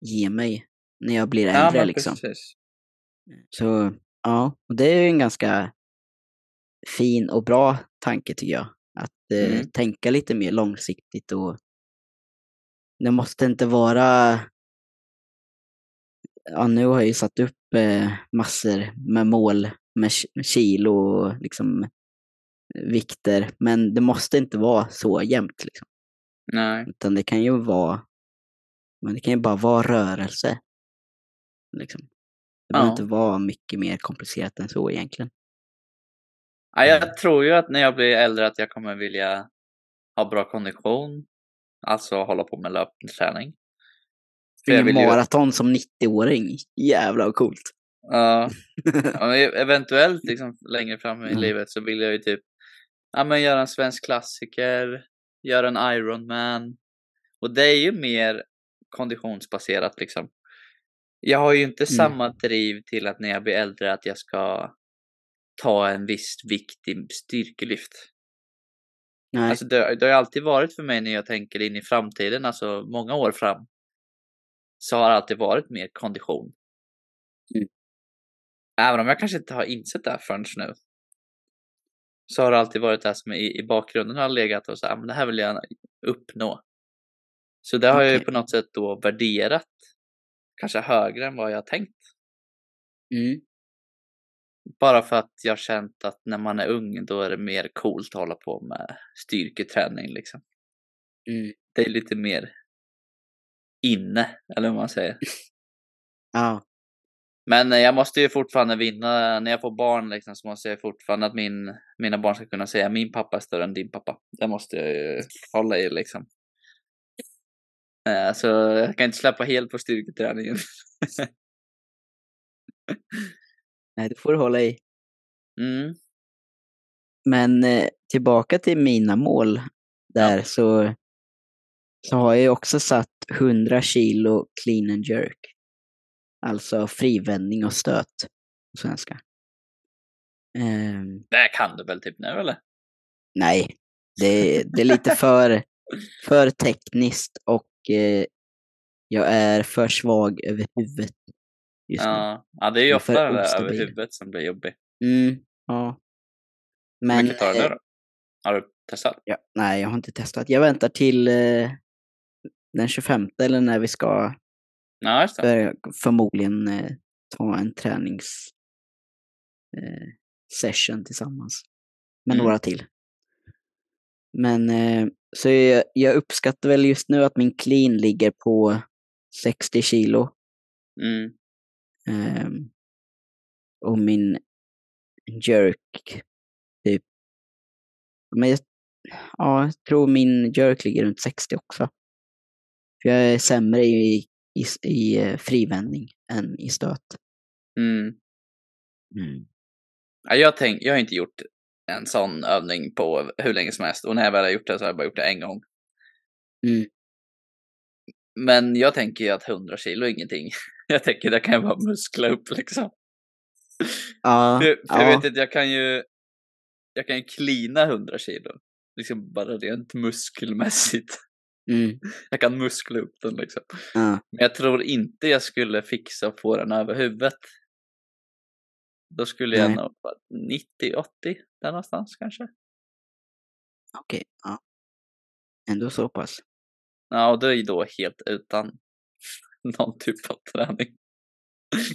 ge mig när jag blir äldre liksom? precis. Så ja, och det är ju en ganska fin och bra tanke tycker jag. Att eh, Mm. tänka lite mer långsiktigt och det måste inte vara Ja, nu har jag ju satt upp eh, massor med mål med ki- med kilo och liksom vikter, men det måste inte vara så jämnt liksom. Nej. Utan det kan ju vara, men det kan ju bara vara rörelse. Liksom. Det behöver Ja. inte vara mycket mer komplicerat än så egentligen. Ja, jag tror ju att när jag blir äldre att jag kommer vilja ha bra kondition. Alltså hålla på med löpträning. Springa vill ju- maraton som 90-åring, jävlar vad coolt. Ja, men eventuellt liksom längre fram i Mm. livet så vill jag ju typ ja, men göra en svensk klassiker, göra en Ironman. Och det är ju mer konditionsbaserat liksom. Jag har ju inte Mm. samma driv till att när jag blir äldre att jag ska ta en viss vikt i styrkelyft. Nej, Alltså det, det har alltid varit för mig när jag tänker in i framtiden, alltså många år fram. Så har det alltid varit mer kondition. Mm. Även om jag kanske inte har insett det förrän nu. Så har det alltid varit det som i, i bakgrunden har legat och så här, men det här vill jag uppnå. Så det har jag ju på något sätt då värderat. Kanske högre än vad jag tänkt. mm. Bara för att jag känt att när man är ung då är det mer coolt att hålla på med styrketräning liksom. Mm. det är lite mer inne, eller vad man säger. Ja, Men eh, jag måste ju fortfarande vinna, när jag får barn liksom, så måste jag fortfarande att min, mina barn ska kunna säga min pappa är större än din pappa. Det måste jag ju hålla i liksom. Eh, Så jag kan inte släppa helt på styrketräningen. nej det får du hålla i. Mm, Men eh, tillbaka till mina mål där så, så har jag också satt 100 kilo clean and jerk. Alltså frivändning och stöt på svenska. Ehm, det kan du väl typ nu eller? nej, det, det är lite för, för tekniskt och eh, jag är för svag över huvudet just nu. Ja, ja, det är ju ofta för det där över huvudet som blir jobbigt. Mm, ja. Hur Men, mycket tar det eh, då? Har du testat? Ja, nej, jag har inte testat. Jag väntar till eh, den 25 eller när vi ska Ja, just börja förmodligen eh, ta en tränings eh, session tillsammans med Mm. några till. Men eh, så jag, jag uppskattar väl just nu att min clean ligger på 60 kilo Mm. Ehm, och min jerk typ men jag, ja, jag tror min jerk ligger runt 60 också. För jag är sämre i, i, i eh, frivändning än i stöt. Mm. Mm. Ja, jag, tänk, jag har inte gjort en sån övning på hur länge som helst och när jag väl har gjort det så har jag bara gjort det en gång. Mm. Men jag tänker ju att 100 kilo är ingenting. Jag tänker det kan jag bara muskla upp liksom. Ja, För, för ja. jag vet inte, jag kan ju... jag kan ju klina 100 kilo. Liksom bara rent muskelmässigt. Mm. Jag kan muskla upp den liksom. Ja. Men jag tror inte jag skulle fixa att få den över huvudet. Då skulle jag nog vara 90-80 där någonstans kanske. Okej, ja. Ändå så pass. Ja, och det är ju då helt utan någon typ av träning.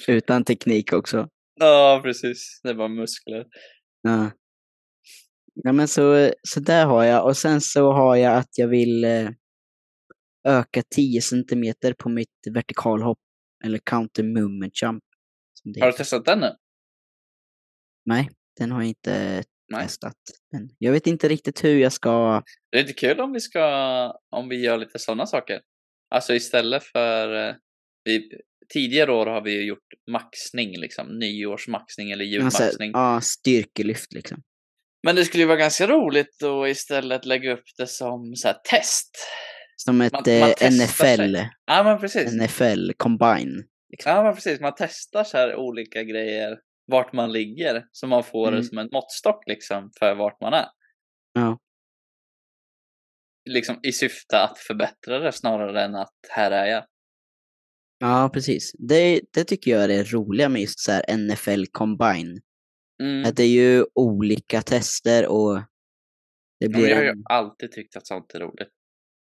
Utan teknik också. Ja, precis. Det var muskler. Ja. Ja men så, så där har jag och sen så har jag att jag vill eh, öka 10 centimeter på mitt vertikalhopp eller counter movement jump. Har du testat den nu? Nej, den har jag inte Nej. testat. Men jag vet inte riktigt hur jag ska... Det är lite kul om vi ska, om vi gör lite sådana saker. Alltså istället för, eh, vi, tidigare år har vi ju gjort maxning liksom, nyårsmaxning eller Alltså, julmaxning. ja, styrkelyft liksom. Men det skulle ju vara ganska roligt att istället lägga upp det som så här test. Som ett Man- man eh, testar sig. NFL, Ja men precis. NFL combine. Liksom. Ja men precis, man testar så här olika grejer, vart man ligger, så man får Mm. det som en måttstock liksom för vart man är. Ja. Liksom i syfte att förbättra det snarare än att här är jag. Ja, precis. Det, det tycker jag är det roliga med just så här NFL combine. Mm. Att det är ju olika tester och det Ja, blir jag har ju en... alltid tyckt att sånt är roligt.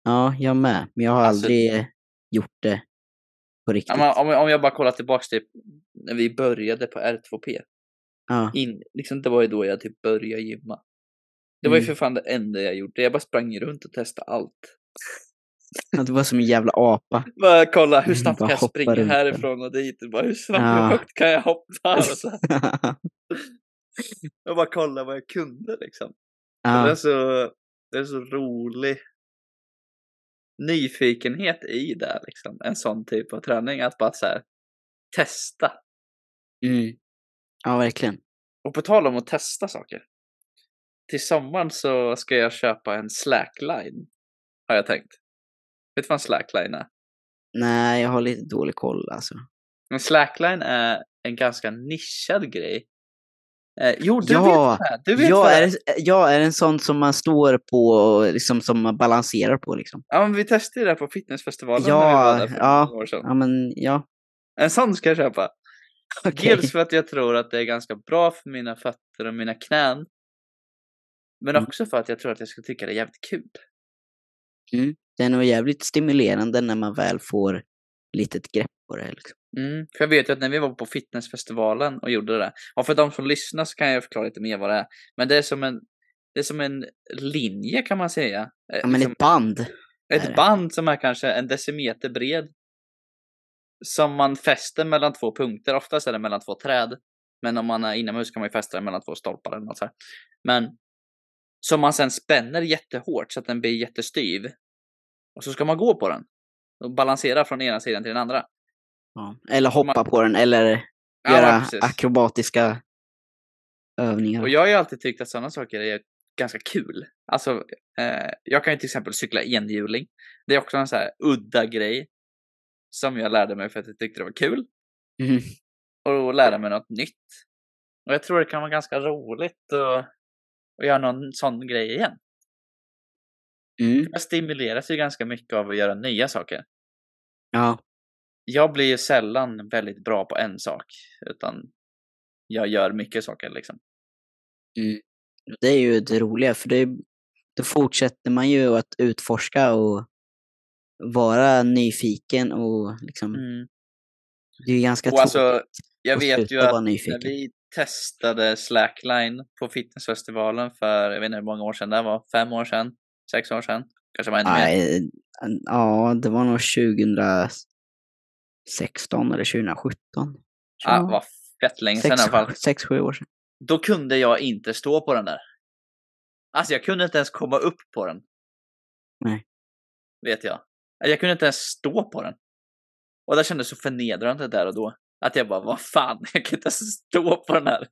Ja, jag med. Men jag har Alltså- aldrig gjort det på riktigt. Ja, om, om jag bara kollar tillbaks till när vi började på R2P. Ja, In, liksom, det var ju då jag typ började gymma. Det var ju Mm. för fan det enda jag gjorde. Jag bara sprang runt och testade allt. att det var som en jävla apa. Bara kolla hur Mm, snabbt bara kan jag springa runt härifrån och dit. Bara, hur snabbt Ja. hur högt kan jag hoppa? Och så. Bara kolla vad jag kunde liksom. Det, är ja, så, det är så rolig nyfikenhet i det liksom. En sån typ av träning. Att bara så här, testa. mm. ja, verkligen. Och på tal om att testa saker. Till sommaren så ska jag köpa en slackline. Har jag tänkt. Vet du vad en slackline är? Nej, jag har lite dålig koll alltså. En slackline är en ganska nischad grej. Eh, jo, du Ja, vet det är. Du vet vad det är, är. jag är en sån som man står på och liksom som man balanserar på liksom. Ja, men vi testade det här på fitnessfestivalen Ja, när vi var där för ja. några år sedan. Ja, men ja. En sån ska jag köpa. Okej. Dels för att jag tror att det är ganska bra för mina fötter och mina knän. Men Mm. också för att jag tror att jag skulle tycka det är jävligt kul. Mm. Det är nog jävligt stimulerande när man väl får litet grepp på det. Liksom. Mm, för jag vet ju att när vi var på fitnessfestivalen och gjorde det. Och för de som lyssnar så kan jag förklara lite mer vad det är. Men det är som en, det är som en linje kan man säga. Eh, Ja, men liksom ett band. är ett det. band som är kanske en decimeter bred. Som man fäster mellan två punkter. Oftast är det mellan två träd. Men om man är inomhus kan man ju fästa den mellan två stolpar eller något så här. Men som man sen spänner jättehårt så att den blir jättestyv. Och så ska man gå på den. Och balansera från ena sidan till den andra. Ja. Eller hoppa på den eller Ja, göra akrobatiska övningar. Och jag har ju alltid tyckt att sådana saker är ganska kul. Alltså, eh, jag kan ju till exempel cykla enhjuling. Det är också en så här udda grej. Som jag lärde mig för att jag tyckte det var kul. Mhm. Och lära mig något nytt. Och jag tror det kan vara ganska roligt att, att göra någon sån grej igen. Mm. Jag stimuleras ju ganska mycket av att göra nya saker. Ja. Jag blir ju sällan väldigt bra på en sak. Utan jag gör mycket saker liksom. Mm. Det är ju det roliga, för det, då fortsätter man ju att utforska och vara nyfiken och liksom, Mm. det är ju ganska Och alltså, tråkigt Jag att vet ju att nyfiken. när vi testade Slackline på fitnessfestivalen för, jag vet inte hur många år sedan det var, fem år sedan, sex år sedan, kanske var ännu mer. Ja, det var nog 2016 eller 2017. Ja, det var fett länge sedan i alla fall. 6-7 år sedan. Då kunde jag inte stå på den där. Alltså jag kunde inte ens komma upp på den. Nej. Vet jag. Jag kunde inte ens stå på den. Och det kändes så förnedrande där och då. Att jag bara, vad fan, jag kan inte ens stå på den här.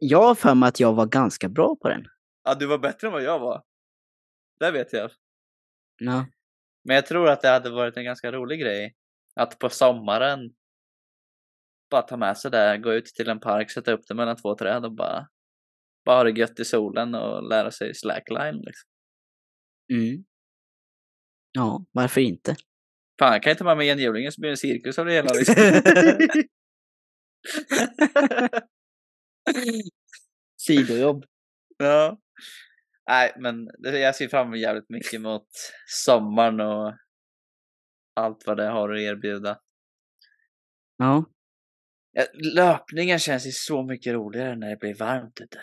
Jag- har för mig att jag var ganska bra på den. Ja, du var bättre än vad jag var. Det vet jag. Ja. Men jag tror att det hade varit en ganska rolig grej. Att på sommaren bara ta med sig det, gå ut till en park, sätta upp det mellan två träd och bara Bara ha det gött i solen och lära sig slackline liksom. Mm. Ja, varför inte? Fan, jag kan inte vara med enhjulingen så blir det en cirkus av det hela liksom. Sidojobb. ja. Nej, men jag ser fram emot jävligt mycket mot sommaren och allt vad det har att erbjuda. Ja, Ja, Löpningen känns ju så mycket roligare när det blir varmt ute.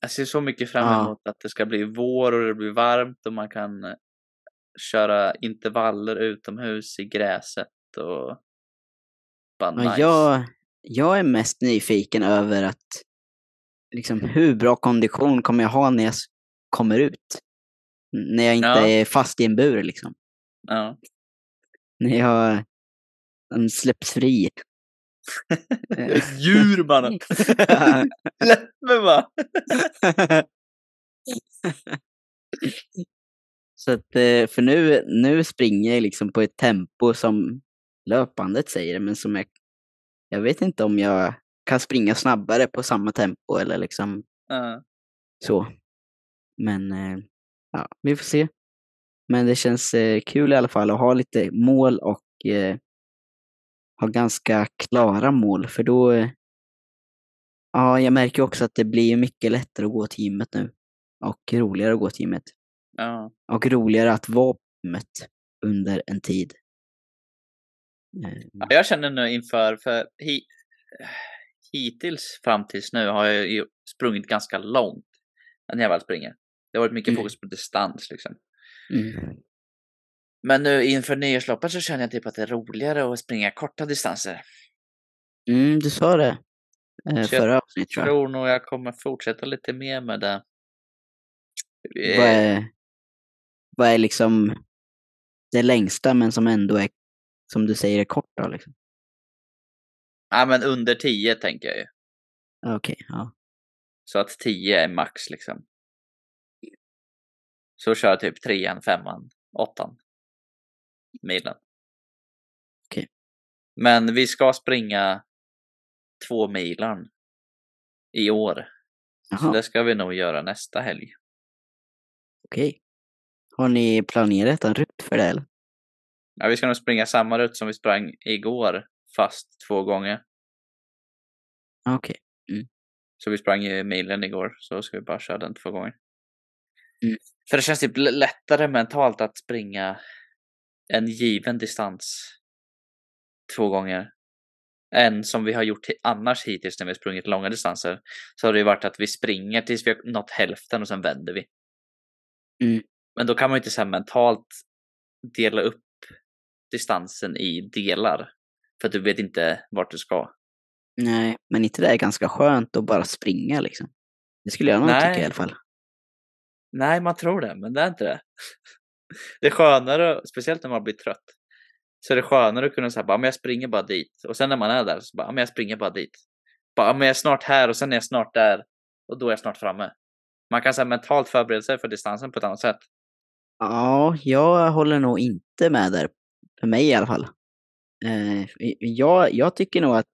Jag ser så mycket fram Ja. emot att det ska bli vår och det blir varmt och man kan köra intervaller utomhus i gräset och bara nice. jag, jag är mest nyfiken över att liksom, hur bra kondition kommer jag ha när jag kommer ut? När jag inte Ja. är fast i en bur liksom. Ja. När jag släpps fri. Ett djur mannen! Släpp mig bara! Så att, eh, för nu, nu springer jag liksom på ett tempo som löpandet säger, men som jag, jag vet inte om jag kan springa snabbare på samma tempo eller liksom Ja. så. Men eh, ja, vi får se. Men det känns eh, kul i alla fall att ha lite mål och eh, ha ganska klara mål, för då Ja, jag märker också att det blir mycket lättare att gå till gymmet nu. Och roligare att gå till gymmet. Ja. Och roligare att vara gymmet under en tid. Eh, Ja, Jag känner nu inför, för hi, hittills fram tills nu har jag sprungit ganska långt när jag väl springer. Det har varit mycket Mm. fokus på distans liksom. Mm. Men nu inför nyårsloppet så känner jag typ att det är roligare att springa korta distanser. Mm, du sa det eh, förra avsnittet Jag tror jag. tror nog jag kommer fortsätta lite mer med det. Eh, Vad är, vad är liksom det längsta men som ändå är, som du säger, är kort då liksom? Ja, men under 10 tänker jag ju. Okej, ja. Så att 10 är max liksom. Så kör jag typ trean, femman, åttan. Milen. Okej. Men vi ska springa två milan i år. Så Jaha, det ska vi nog göra nästa helg. okej. Har ni planerat en rutt för det eller? Ja, vi ska nog springa samma rutt som vi sprang igår, fast två gånger. Okej. Så vi sprang ju milen igår, så ska vi bara köra den två gånger. Mm. För det känns typ lättare mentalt att springa en given distans två gånger. Än som vi har gjort annars hittills när vi sprungit långa distanser. Så har det ju varit att vi springer tills vi har nått hälften och sen vänder vi. Mm. Men då kan man ju inte så mentalt dela upp distansen i delar. För att du vet inte vart du ska. Nej, men inte det är ganska skönt att bara springa liksom? Det skulle jag nog Nej. tycka i alla fall. Nej, man tror det, men det är inte det. Det är skönare, speciellt när man blir trött, så är det skönare att kunna säga bara, men jag springer bara dit. Och sen när man är där så bara, men jag springer bara dit. Bara, men jag är snart här och sen är jag snart där och då är jag snart framme. Man kan här, mentalt förbereda sig för distansen på ett annat sätt. Ja, jag håller nog inte med där. För mig i alla fall. Eh, jag, jag tycker nog att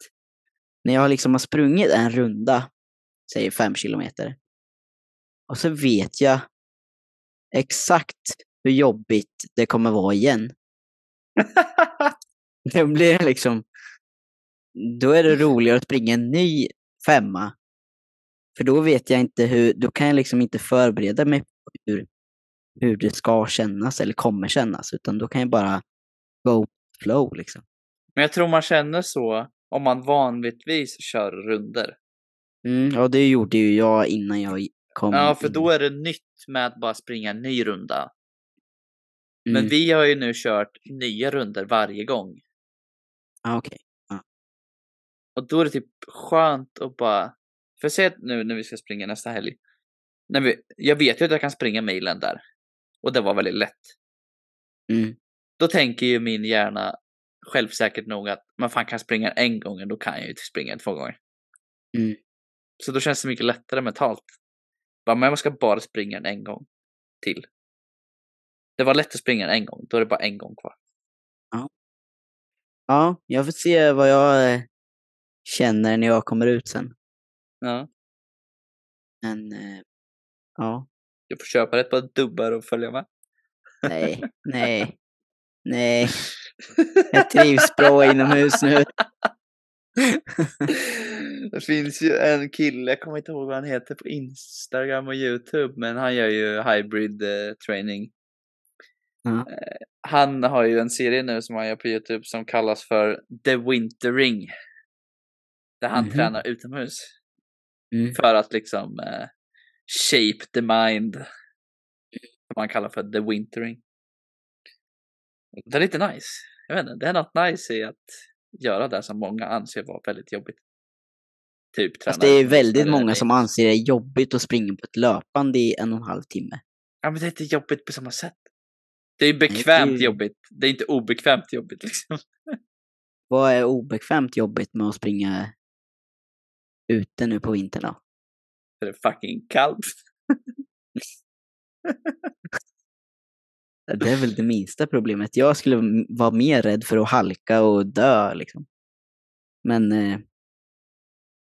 när jag liksom har sprungit en runda, säg fem kilometer, och så vet jag exakt hur jobbigt det kommer vara igen. Då blir det liksom, då är det roligare att springa en ny femma. För då vet jag inte hur, då kan jag liksom inte förbereda mig på hur, hur det ska kännas eller kommer kännas, utan då kan jag bara go flow liksom. Men jag tror man känner så om man vanligtvis kör runder. Mm, ja, det gjorde ju jag innan jag kom Ja, för in. då är det nytt med att bara springa en ny runda. Men Mm. vi har ju nu kört nya runder varje gång. Ah, okej. Och då är det typ skönt att bara... För säg nu när vi ska springa nästa helg. När vi, jag vet ju att jag kan springa milen där. Och det var väldigt lätt. Mm. Då tänker ju min hjärna självsäkert nog att man fan kan springa en gång, då kan jag ju springa två gånger. Mm. Så då känns det mycket lättare mentalt. Bara, men jag ska bara springa en gång till. Det var lätt att springa en gång, då är det bara en gång kvar. Ja, jag får se vad jag eh, känner när jag kommer ut sen. Ja. Men eh, ja, Du får köpa ett par dubbar och följa med. nej, nej, nej. Jag trivs bra inomhus nu. Det finns ju en kille, jag kommer inte ihåg vad han heter på Instagram och Youtube, men han gör ju hybrid eh, training. Eh, han har ju en serie nu som han gör på Youtube som kallas för The Wintering. Där han Mhm. tränar utomhus. Mm. För att liksom eh, shape the mind. Som han kallar för The Wintering. Det är lite nice. Jag vet inte, det är något nice i att göra det som många anser vara väldigt jobbigt. Typ träna Fast det är väldigt många som anser det jobbigt att springa på ett löpande i en och en halv timme. Ja men det är inte jobbigt på samma sätt. Det är det är bekvämt ju- jobbigt. Det är inte obekvämt jobbigt liksom. Vad är obekvämt jobbigt med att springa ute nu på vintern då? För det är fucking kallt. Det är väl det minsta problemet. Jag skulle vara mer rädd för att halka och dö liksom. Men... Eh,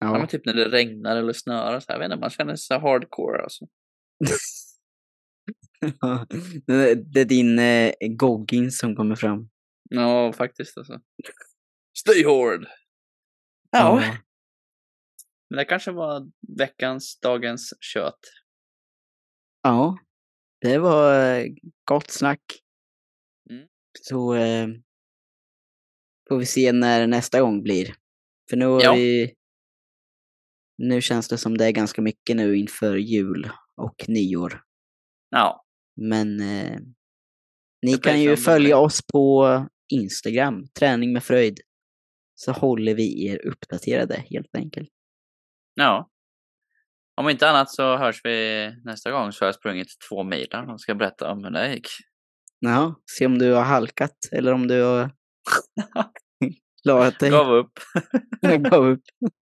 Ja. ja. men typ när det regnar eller snöar så här. Jag vet inte, man känner sig hardcore alltså. det är din eh, goggins som kommer fram. Ja, faktiskt alltså. Stay hård! Ja, men det kanske var veckans, dagens kött. Ja, det var eh, gott snack. Mm. Så eh, får vi se när nästa gång blir. För nu har Ja. vi... Nu känns det som det är ganska mycket nu inför jul och nyår. Ja, Men eh, ni Det kan ju det följa blir. oss på Instagram, träning med fröjd. Så håller vi er uppdaterade helt enkelt. Ja. Om inte annat så hörs vi nästa gång så har jag sprungit två milar och ska berätta om hur det gick. Ja, se om du har halkat eller om du har klarat dig. Gav upp. Gav upp.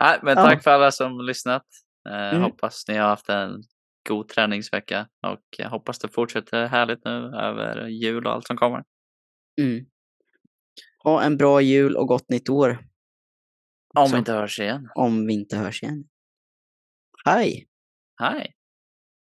Nej, men Ja. tack för alla som lyssnat. Eh, Mm. Hoppas ni har haft en god träningsvecka och jag hoppas det fortsätter härligt nu över jul och allt som kommer. Mm. Ha en bra jul och gott nytt år Om Så. vi inte hörs igen. om vi inte hörs igen. Hej! Hej!